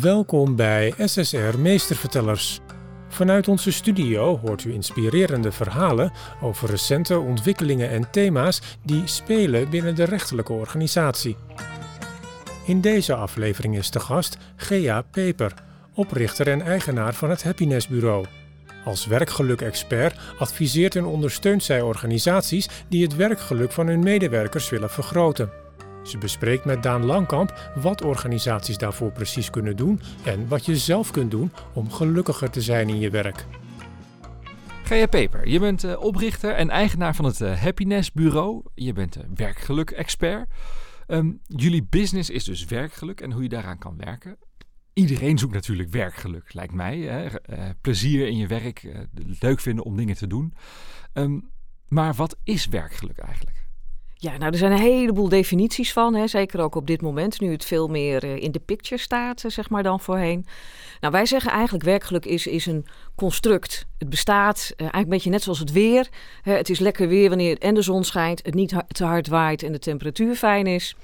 Welkom bij SSR Meestervertellers. Vanuit onze studio hoort u inspirerende verhalen over recente ontwikkelingen en thema's die spelen binnen de rechterlijke organisatie. In deze aflevering is de gast Gea Peper, oprichter en eigenaar van het Happiness Bureau. Als werkgeluk-expert adviseert en ondersteunt zij organisaties die het werkgeluk van hun medewerkers willen vergroten. Ze bespreekt met Daan Langkamp wat organisaties daarvoor precies kunnen doen en wat je zelf kunt doen om gelukkiger te zijn in je werk. Gea Peper, je bent uh, oprichter en eigenaar van het uh, Happiness Bureau. Je bent een werkgeluk-expert. Um, jullie business is dus werkgeluk en hoe je daaraan kan werken. Iedereen zoekt natuurlijk werkgeluk, lijkt mij. Hè? Plezier in je werk, leuk vinden om dingen te doen. Um, maar wat is werkgeluk eigenlijk? Ja, nou, er zijn een heleboel definities van. Hè, zeker ook op dit moment, nu het veel meer uh, in de picture staat, uh, zeg maar dan voorheen. Nou, wij zeggen eigenlijk werkgeluk is, is een construct. Het bestaat uh, eigenlijk een beetje net zoals het weer. het is lekker weer wanneer en de zon schijnt, het niet te hard waait en de temperatuur fijn is.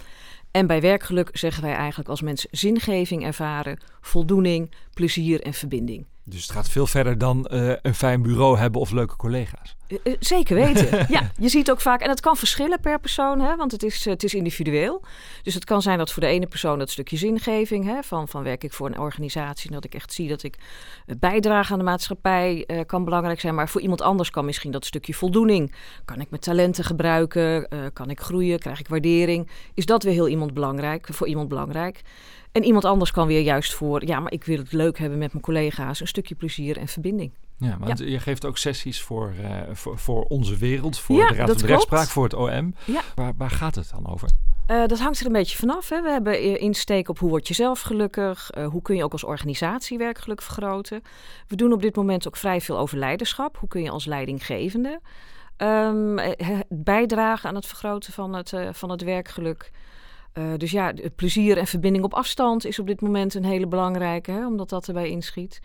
En bij werkgeluk zeggen wij eigenlijk als mensen zingeving ervaren, voldoening, plezier en verbinding. Dus het gaat veel verder dan een fijn bureau hebben of leuke collega's. Uh, zeker weten. ja, je ziet ook vaak, en het kan verschillen per persoon, hè, want het is, het is individueel. Dus het kan zijn dat voor de ene persoon dat stukje zingeving, hè, van, van werk ik voor een organisatie en dat ik echt zie dat ik bijdrage aan de maatschappij, uh, kan belangrijk zijn. Maar voor iemand anders kan misschien dat stukje voldoening. Kan ik mijn talenten gebruiken? kan ik groeien? Krijg ik waardering? Is dat weer heel iemand belangrijk, voor iemand belangrijk? En iemand anders kan weer juist voor, ja, maar ik wil het leuk hebben met mijn collega's, een stukje plezier en verbinding. Ja, want ja. je geeft ook sessies voor, uh, voor, voor, onze wereld, voor ja, de Raad van de Rechtspraak, voor het OM. Ja. Waar, waar gaat het dan over? Uh, dat hangt er een beetje vanaf. Hè. We hebben insteek op hoe word je zelf gelukkig, uh, hoe kun je ook als organisatie werkgeluk vergroten. We doen op dit moment ook vrij veel over leiderschap. Hoe kun je als leidinggevende um, bijdragen aan het vergroten van het, van het werkgeluk. Uh, dus ja, plezier en verbinding op afstand is op dit moment een hele belangrijke, hè, omdat dat erbij inschiet.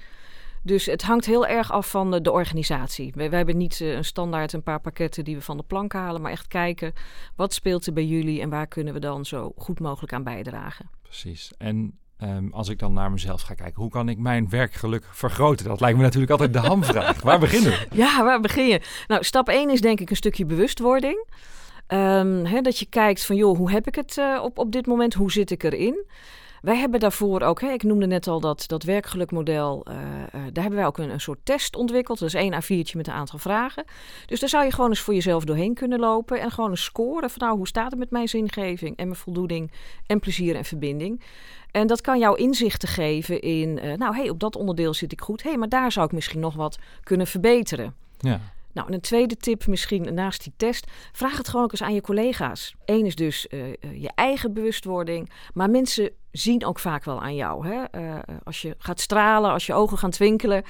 Dus het hangt heel erg af van de, de organisatie. Wij, wij, hebben niet uh, een standaard een paar pakketten die we van de plank halen, maar echt kijken wat speelt er bij jullie en waar kunnen we dan zo goed mogelijk aan bijdragen. Precies. En um, als ik dan naar mezelf ga kijken, hoe kan ik mijn werkgeluk vergroten? Dat lijkt me natuurlijk altijd de hamvraag. waar beginnen we? Ja, waar begin je? Nou, stap 1 is denk ik een stukje bewustwording. Um, dat je kijkt van, joh, hoe heb ik het uh, op, op dit moment? Hoe zit ik erin? Wij hebben daarvoor ook, hè, ik noemde net al dat, dat werkgelukmodel, uh, uh, daar hebben wij ook een, een, soort test ontwikkeld. Dat is één A4'tje met een aantal vragen. Dus daar zou je gewoon eens voor jezelf doorheen kunnen lopen en gewoon eens scoren van nou, hoe staat het met mijn zingeving en mijn voldoening en plezier en verbinding. En dat kan jou inzichten geven in, uh, nou, hey, op dat onderdeel zit ik goed. Hé, hey, maar daar zou ik misschien nog wat kunnen verbeteren. Ja. Nou, en een tweede tip misschien naast die test. Vraag het gewoon ook eens aan je collega's. Eén is dus uh, je eigen bewustwording. Maar mensen zien ook vaak wel aan jou. Hè? Uh, als je gaat stralen, als je ogen gaan twinkelen.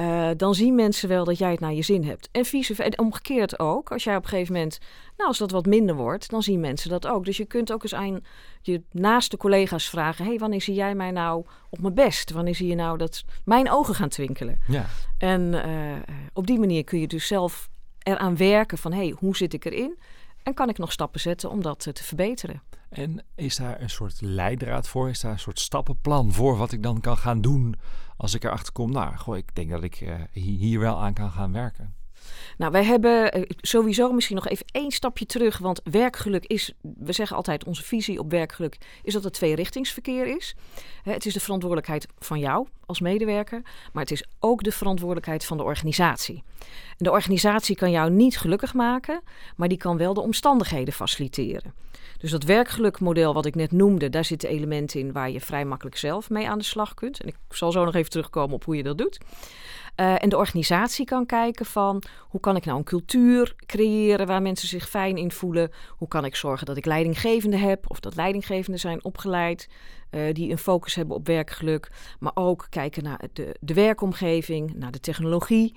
Uh, dan zien mensen wel dat jij het naar je zin hebt. En vice. En omgekeerd ook. Als jij op een gegeven moment, nou, als dat wat minder wordt, dan zien mensen dat ook. Dus je kunt ook eens aan je naaste collega's vragen: hey, wanneer zie jij mij nou op mijn best? Wanneer zie je nou dat mijn ogen gaan twinkelen? Ja. En uh, op die manier kun je dus zelf eraan werken van: hey, hoe zit ik erin? En kan ik nog stappen zetten om dat te verbeteren? En is daar een soort leidraad voor? Is daar een soort stappenplan voor wat ik dan kan gaan doen als ik erachter kom? Nou, goh, ik denk dat ik uh, hier wel aan kan gaan werken. Nou, wij hebben uh, sowieso misschien nog even één stapje terug. Want werkgeluk is, we zeggen altijd, onze visie op werkgeluk is dat het tweerichtingsverkeer is. Het is de verantwoordelijkheid van jou als medewerker, maar het is ook de verantwoordelijkheid van de organisatie. De organisatie kan jou niet gelukkig maken, maar die kan wel de omstandigheden faciliteren. Dus dat werkgelukmodel wat ik net noemde, daar zitten elementen in waar je vrij makkelijk zelf mee aan de slag kunt. En ik zal zo nog even terugkomen op hoe je dat doet. Uh, en de organisatie kan kijken van hoe kan ik nou een cultuur creëren waar mensen zich fijn in voelen? Hoe kan ik zorgen dat ik leidinggevenden heb of dat leidinggevenden zijn opgeleid uh, die een focus hebben op werkgeluk, maar ook kijken naar de, de werkomgeving, naar de technologie.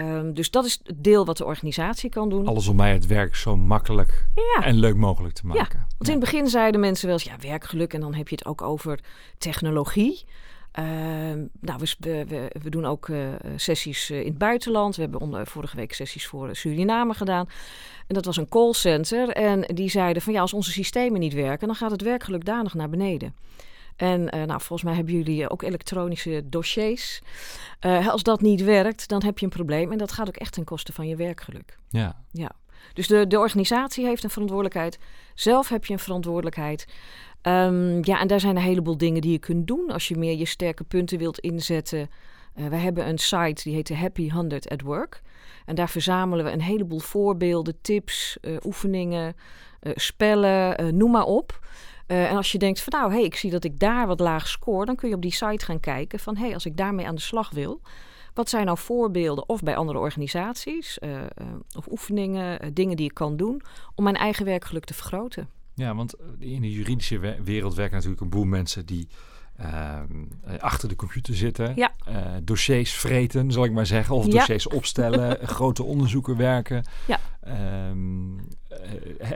Um, dus dat is het deel wat de organisatie kan doen. Alles om mij het werk zo makkelijk ja. en leuk mogelijk te maken. Ja, want in het begin zeiden mensen wel eens, ja, werkgeluk en dan heb je het ook over technologie. Uh, nou, we, we, we, doen ook uh, sessies uh, in het buitenland. We hebben onder, vorige week sessies voor Suriname gedaan. En dat was een callcenter. En die zeiden van ja, als onze systemen niet werken, dan gaat het werkgeluk danig naar beneden. En nou, volgens mij hebben jullie ook elektronische dossiers. als dat niet werkt, dan heb je een probleem. En dat gaat ook echt ten koste van je werkgeluk. Ja. ja. Dus de, de organisatie heeft een verantwoordelijkheid. Zelf heb je een verantwoordelijkheid. Um, ja, en daar zijn een heleboel dingen die je kunt doen als je meer je sterke punten wilt inzetten. Uh, wij hebben een site die heet de Happy 100 at Work. En daar verzamelen we een heleboel voorbeelden, tips, uh, oefeningen, uh, spellen, noem maar op. en als je denkt van nou, hey, ik zie dat ik daar wat laag score, dan kun je op die site gaan kijken van hé, hey, als ik daarmee aan de slag wil, wat zijn nou voorbeelden of bij andere organisaties of oefeningen, dingen die ik kan doen om mijn eigen werkgeluk te vergroten? Ja, want in de juridische wereld werken natuurlijk een boel mensen die Ehm, eh, achter de computer zitten, ja. uh, dossiers vreten, zal ik maar zeggen, of dossiers opstellen, grote onderzoeken werken. Ja. Um,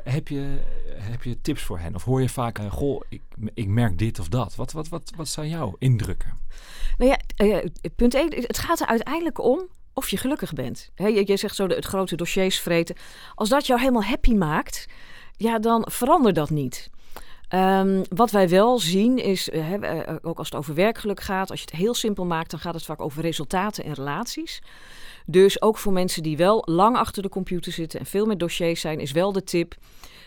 heb, je, heb je tips voor hen? Of hoor je vaak, goh, ik, ik merk dit of dat. Wat, wat, wat, wat zijn jouw indrukken? Nou ja, punt 1, het gaat er uiteindelijk om of je gelukkig bent. He, je, je, zegt zo de, het grote dossiers vreten. Als dat jou helemaal happy maakt, ja, dan verander dat niet. Um, wat wij wel zien is, uh, ook als het over werkgeluk gaat, als je het heel simpel maakt, dan gaat het vaak over resultaten en relaties. Dus ook voor mensen die wel lang achter de computer zitten en veel met dossiers zijn, is wel de tip.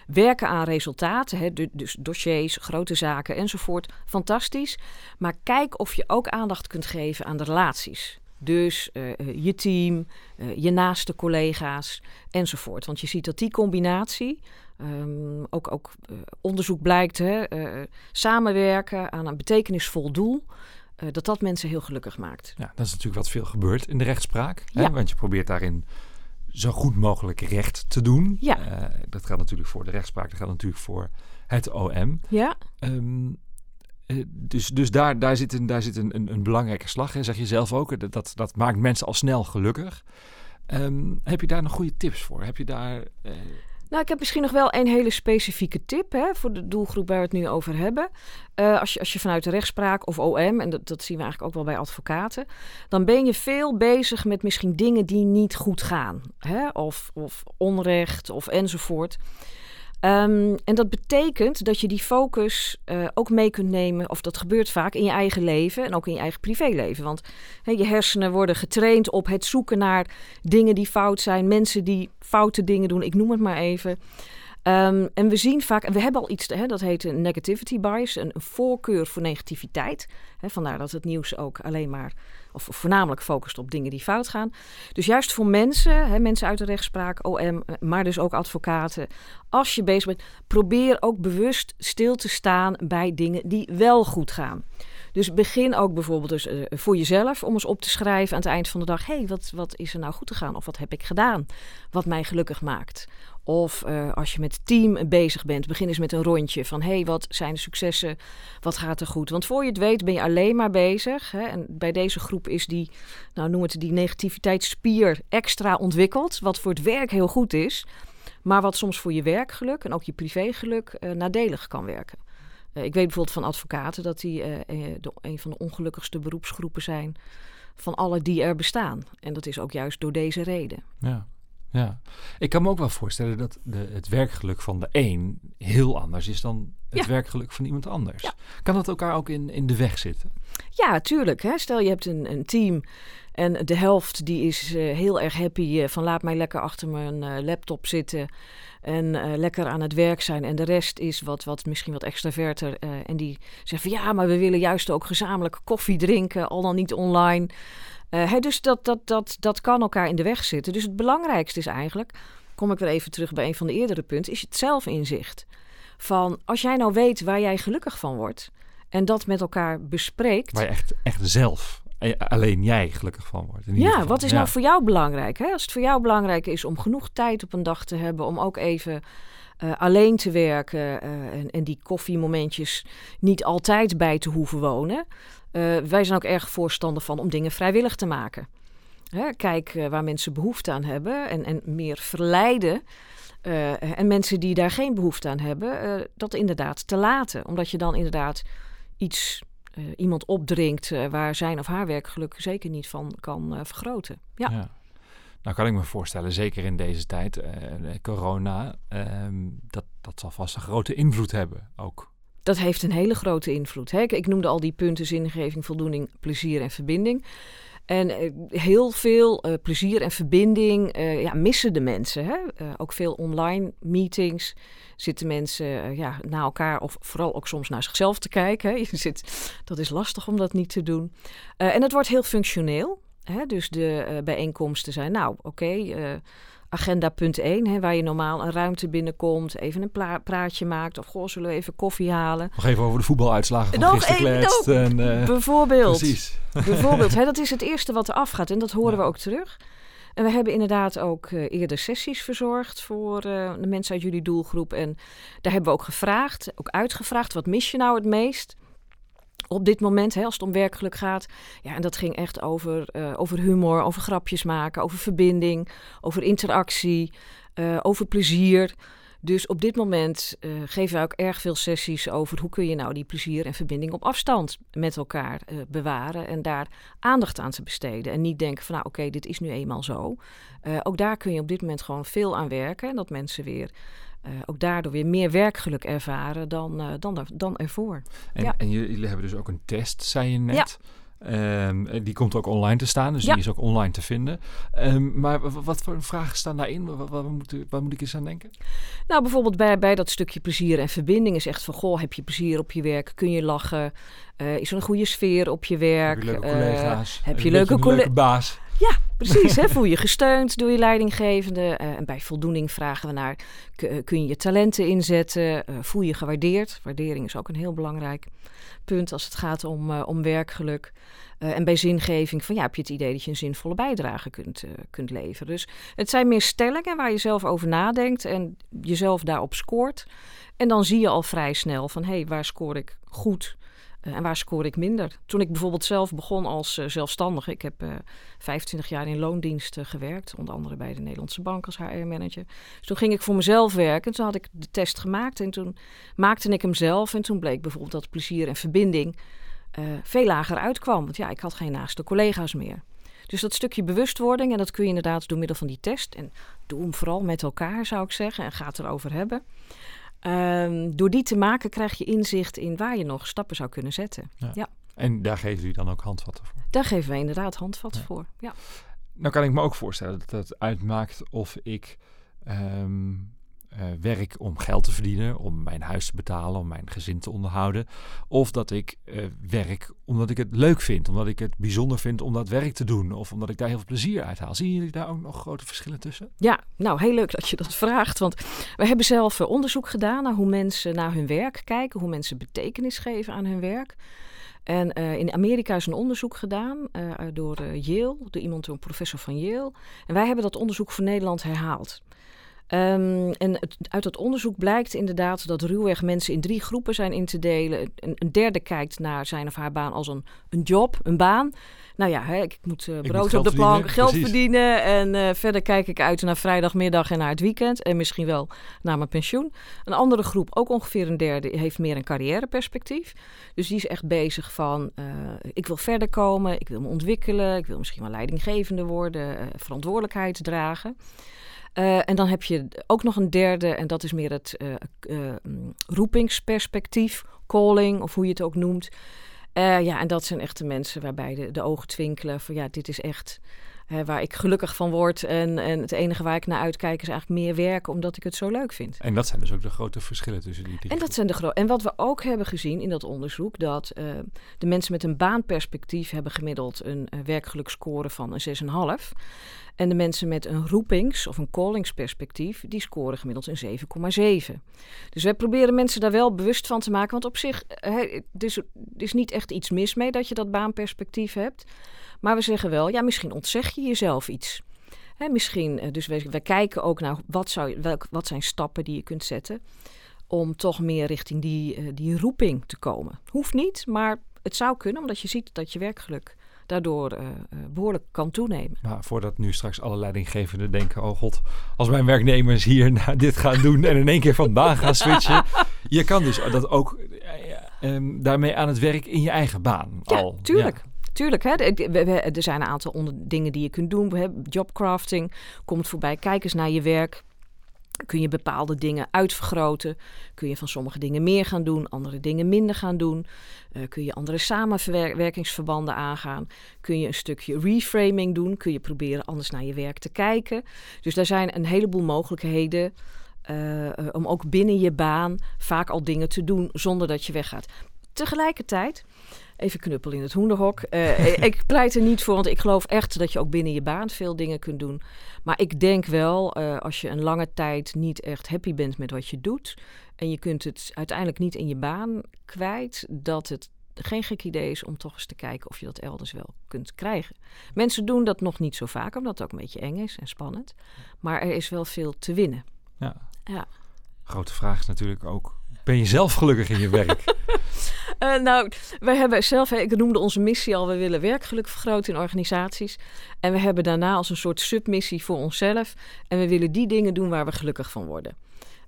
Werken aan resultaten, dus dossiers, grote zaken enzovoort, fantastisch. Maar kijk of je ook aandacht kunt geven aan de relaties. Dus uh, je team, je naaste collega's enzovoort. Want je ziet dat die combinatie, um, ook, ook uh, onderzoek blijkt, hè, samenwerken aan een betekenisvol doel, dat dat mensen heel gelukkig maakt. Ja, dat is natuurlijk wat veel gebeurt in de rechtspraak. Ja. Hè? Want je probeert daarin zo goed mogelijk recht te doen. Ja. dat geldt natuurlijk voor de rechtspraak, dat geldt natuurlijk voor het OM. Ja. Um, eh, dus dus daar, daar zit, een, daar zit een, een, een belangrijke slag in, zeg je zelf ook. Dat, dat maakt mensen al snel gelukkig. Um, heb je daar nog goede tips voor? Heb je daar... Uh... Nou, ik heb misschien nog wel een hele specifieke tip hè, voor de doelgroep waar we het nu over hebben. Uh, als, je, als je vanuit de rechtspraak of OM, en dat, dat zien we eigenlijk ook wel bij advocaten, dan ben je veel bezig met misschien dingen die niet goed gaan. Hè, of, of onrecht of enzovoort. Um, en dat betekent dat je die focus uh, ook mee kunt nemen, of dat gebeurt vaak in je eigen leven en ook in je eigen privéleven. Want je hersenen worden getraind op het zoeken naar dingen die fout zijn, mensen die foute dingen doen, ik noem het maar even. Um, en we zien vaak, en we hebben al iets, dat heet een negativity bias, een, voorkeur voor negativiteit. Vandaar dat het nieuws ook alleen maar, of voornamelijk focust op dingen die fout gaan. Dus juist voor mensen, hè, mensen uit de rechtspraak, OM, maar dus ook advocaten, als je bezig bent, probeer ook bewust stil te staan bij dingen die wel goed gaan. Dus begin ook bijvoorbeeld dus, uh, voor jezelf om eens op te schrijven aan het eind van de dag: hé, hey, wat, wat is er nou goed te gaan? Of wat heb ik gedaan wat mij gelukkig maakt? Of uh, als je met team bezig bent, begin eens met een rondje van hé, hey, wat zijn de successen? Wat gaat er goed? Want voor je het weet ben je alleen maar bezig. Hè? En bij deze groep is die, nou noem het die negativiteitsspier extra ontwikkeld, wat voor het werk heel goed is, maar wat soms voor je werkgeluk en ook je privégeluk uh, nadelig kan werken. Uh, ik weet bijvoorbeeld van advocaten dat die een van de ongelukkigste beroepsgroepen zijn van alle die er bestaan. En dat is ook juist door deze reden. Ja. Ja, ik kan me ook wel voorstellen dat de, het werkgeluk van de een heel anders is dan het werkgeluk van iemand anders. Kan dat elkaar ook in, in de weg zitten? Ja, tuurlijk. Hè. Stel je hebt een, een team en de helft die is uh, heel erg happy uh, van laat mij lekker achter mijn uh, laptop zitten en lekker aan het werk zijn. En de rest is wat, wat misschien wat extraverter en die zegt van ja, maar we willen juist ook gezamenlijk koffie drinken, al dan niet online. Dus dat, dat, dat, dat kan elkaar in de weg zitten. Dus het belangrijkste is eigenlijk, kom ik weer even terug bij een van de eerdere punten, is het zelfinzicht. Van als jij nou weet waar jij gelukkig van wordt en dat met elkaar bespreekt. Waar echt, echt zelf, eh, alleen jij gelukkig van wordt. ja, geval. wat is nou voor jou belangrijk? Hè? Als het voor jou belangrijk is om genoeg tijd op een dag te hebben, om ook even uh, alleen te werken uh, en, en, die koffiemomentjes niet altijd bij te hoeven wonen. Uh, wij zijn ook erg voorstander van om dingen vrijwillig te maken. Hè, kijk waar mensen behoefte aan hebben en, en meer verleiden. en mensen die daar geen behoefte aan hebben, dat inderdaad te laten. Omdat je dan inderdaad iets iemand opdringt waar zijn of haar werkgeluk zeker niet van kan vergroten. ja. ja. Nou kan ik me voorstellen, zeker in deze tijd, corona, uh, dat, dat zal vast een grote invloed hebben ook Dat heeft een hele grote invloed. Hè? Ik, ik noemde al die punten: zingeving, voldoening, plezier en verbinding. En eh, heel veel eh, plezier en verbinding eh, ja, missen de mensen. Hè? Ook veel online meetings zitten mensen ja, naar elkaar of vooral ook soms naar zichzelf te kijken. Hè? Je zit, dat is lastig om dat niet te doen. En het wordt heel functioneel. Hè? Dus de bijeenkomsten zijn, nou oké, agenda punt 1, hè, waar je normaal een ruimte binnenkomt, even een praatje maakt of goh, zullen we even koffie halen. Nog even over de voetbaluitslagen van Nog gisteren en, Bijvoorbeeld. precies. Bijvoorbeeld, hè, dat is het eerste wat er afgaat en dat horen Ja. we ook terug. En we hebben inderdaad ook eh, eerder sessies verzorgd voor eh, de mensen uit jullie doelgroep. En daar hebben we ook gevraagd, ook uitgevraagd, wat mis je nou het meest? Op dit moment, hè, als het om werkgeluk gaat. Ja, en dat ging echt over, eh, over humor, over grapjes maken, over verbinding, over interactie, over plezier. Dus op dit moment eh, geven we ook erg veel sessies over hoe kun je nou die plezier en verbinding op afstand met elkaar eh, bewaren en daar aandacht aan te besteden. En niet denken van nou oké, dit is nu eenmaal zo. Eh, ook daar kun je op dit moment gewoon veel aan werken. En dat mensen weer ook daardoor weer meer werkgeluk ervaren dan, dan, er- dan ervoor. En, Ja. en jullie hebben dus ook een test, zei je net. Ehm, die komt ook online te staan, dus Ja. die is ook online te vinden. Ehm, maar wat voor vragen staan daarin? Wat, moet, moet ik eens aan denken? Nou, bijvoorbeeld bij, bij dat stukje plezier en verbinding is echt van... goh, heb je plezier op je werk? Kun je lachen? Eh, is er een goede sfeer op je werk? Heb je leuke Eh, collega's? heb je leuke een leuke baas? Ja, precies. Hè? Voel je gesteund door je leidinggevende. Eh, en bij voldoening vragen we naar... eh, kun je je talenten inzetten? Eh, voel je gewaardeerd? Waardering is ook een heel belangrijk punt als het gaat om, eh, om werkgeluk. En bij zingeving van ja, heb je het idee dat je een zinvolle bijdrage kunt, kunt leveren. Dus het zijn meer stellingen waar je zelf over nadenkt en jezelf daarop scoort. En dan zie je al vrij snel van hé, hey, waar scoor ik goed en waar scoor ik minder. Toen ik bijvoorbeeld zelf begon als eh, zelfstandige, ik heb eh 25 jaar in loondienst eh, gewerkt, onder andere bij de Nederlandse Bank als HR-manager. Dus toen ging ik voor mezelf werken. Toen had ik de test gemaakt en toen maakte ik hem zelf. En toen bleek bijvoorbeeld dat plezier en verbinding eh, veel lager uitkwam. Want ja, ik had geen naaste collega's meer. Dus dat stukje bewustwording, en dat kun je inderdaad door middel van die test. En doe hem vooral met elkaar, zou ik zeggen, en ga het erover hebben. Ehm, door die te maken krijg je inzicht in waar je nog stappen zou kunnen zetten. En daar geven jullie dan ook handvatten voor. Daar geven wij inderdaad handvatten Ja. voor. Ja. Nou kan ik me ook voorstellen dat het uitmaakt of ik ehm, eh, werk om geld te verdienen, om mijn huis te betalen, om mijn gezin te onderhouden. Of dat ik eh, werk omdat ik het leuk vind, omdat ik het bijzonder vind om dat werk te doen. Of omdat ik daar heel veel plezier uit haal. Zien jullie daar ook nog grote verschillen tussen? Ja, nou heel leuk dat je dat vraagt. Want we hebben zelf eh, onderzoek gedaan naar hoe mensen naar hun werk kijken, hoe mensen betekenis geven aan hun werk. En in Amerika is een onderzoek gedaan door Yale, door iemand, een professor van Yale. En wij hebben dat onderzoek voor Nederland herhaald. Ehm, en het- uit dat onderzoek blijkt inderdaad dat ruwweg mensen in drie groepen zijn in te delen. Een, een derde kijkt naar zijn of haar baan als een, een job, een baan. Nou ja, hè, ik moet eh, brood op de plank, verdienen, geld precies. verdienen. En eh, verder kijk ik uit naar vrijdagmiddag en naar het weekend. En misschien wel naar mijn pensioen. Een andere groep, ook ongeveer een derde, heeft meer een carrièreperspectief. Dus die is echt bezig van, eh, ik wil verder komen, ik wil me ontwikkelen. Ik wil misschien wel leidinggevende worden, verantwoordelijkheid dragen. Eh, en dan heb je ook nog een derde, en dat is meer het eh, eh, mm, roepingsperspectief, calling of hoe je het ook noemt. Ja, en dat zijn echt de mensen waarbij de, de ogen twinkelen van ja, dit is echt hè, waar ik gelukkig van word. En, en het enige waar ik naar uitkijk is eigenlijk meer werken omdat ik het zo leuk vind. En dat zijn dus ook de grote verschillen tussen die drie. En dat zijn de En wat we ook hebben gezien in dat onderzoek, dat de mensen met een baanperspectief hebben gemiddeld een uh, van een 6,5. En de mensen met een roepings- of een callingsperspectief, die scoren gemiddeld een 7,7. Dus wij proberen mensen daar wel bewust van te maken. Want op zich, er is niet echt iets mis mee dat je dat baanperspectief hebt. Maar we zeggen wel, ja, misschien ontzeg je jezelf iets. Hè, misschien, dus we, we kijken ook naar wat, zou, wat zijn stappen die je kunt zetten om toch meer richting die, uh, die roeping te komen. Hoeft niet, maar het zou kunnen, omdat je ziet dat je werkgeluk daardoor uh, behoorlijk kan toenemen. Maar voordat nu straks alle leidinggevenden denken: oh god, als mijn werknemers hier nou, dit gaan doen en in één keer van baan gaan switchen. je kan dus dat ook um, daarmee aan het werk in je eigen baan. Ja, al. tuurlijk. Ja. Tuurlijk, hè? er zijn een aantal dingen die je kunt doen. Jobcrafting komt voorbij. Kijk eens naar je werk. Kun je bepaalde dingen uitvergroten? Kun je van sommige dingen meer gaan doen, andere dingen minder gaan doen? Uh, kun je andere samenwerkingsverbanden aangaan? Kun je een stukje reframing doen? Kun je proberen anders naar je werk te kijken? Dus daar zijn een heleboel mogelijkheden uh, om ook binnen je baan vaak al dingen te doen zonder dat je weggaat. Tegelijkertijd Even knuppel in het hoenderhok. Uh, ik pleit er niet voor, want ik geloof echt dat je ook binnen je baan veel dingen kunt doen. Maar ik denk wel, uh, als je een lange tijd niet echt happy bent met wat je doet. en je kunt het uiteindelijk niet in je baan kwijt, dat het geen gek idee is om toch eens te kijken of je dat elders wel kunt krijgen. Mensen doen dat nog niet zo vaak, omdat het ook een beetje eng is en spannend. Maar er is wel veel te winnen. Ja. ja. Grote vraag is natuurlijk ook: ben je zelf gelukkig in je werk? Uh, nou, wij hebben zelf, ik noemde onze missie al, we willen werkgeluk vergroten in organisaties. En we hebben daarna als een soort submissie voor onszelf. En we willen die dingen doen waar we gelukkig van worden.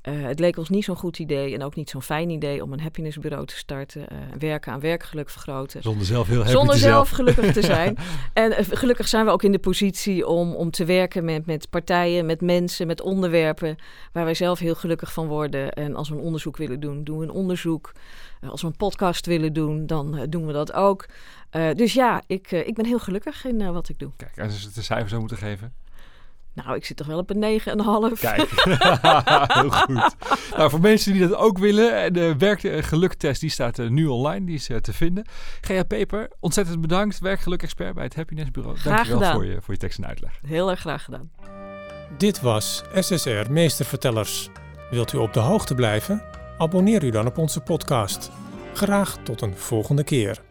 Uh, het leek ons niet zo'n goed idee en ook niet zo'n fijn idee om een happinessbureau te starten. Uh, werken aan werkgeluk vergroten. Zonder zelf heel happy Zonder te zelf gelukkig te zijn. en uh, gelukkig zijn we ook in de positie om, om te werken met, met partijen, met mensen, met onderwerpen waar wij zelf heel gelukkig van worden. En als we een onderzoek willen doen, doen we een onderzoek. als we een podcast willen doen, dan doen we dat ook. dus ja, ik, ik ben heel gelukkig in wat ik doe. Kijk, als je het een cijfer zou moeten geven. Nou, ik zit toch wel op een 9,5. Kijk, heel goed. Nou, voor mensen die dat ook willen, de werkgeluktest die staat uh, nu online, die is uh, te vinden. Gea Peper, ontzettend bedankt, werkgeluk-expert bij het Happiness Bureau. Graag Dankjewel gedaan. voor je, voor je tekst en uitleg. Heel erg graag gedaan. Dit was SSR Meestervertellers. Wilt u op de hoogte blijven? Abonneer u dan op onze podcast. Graag tot een volgende keer.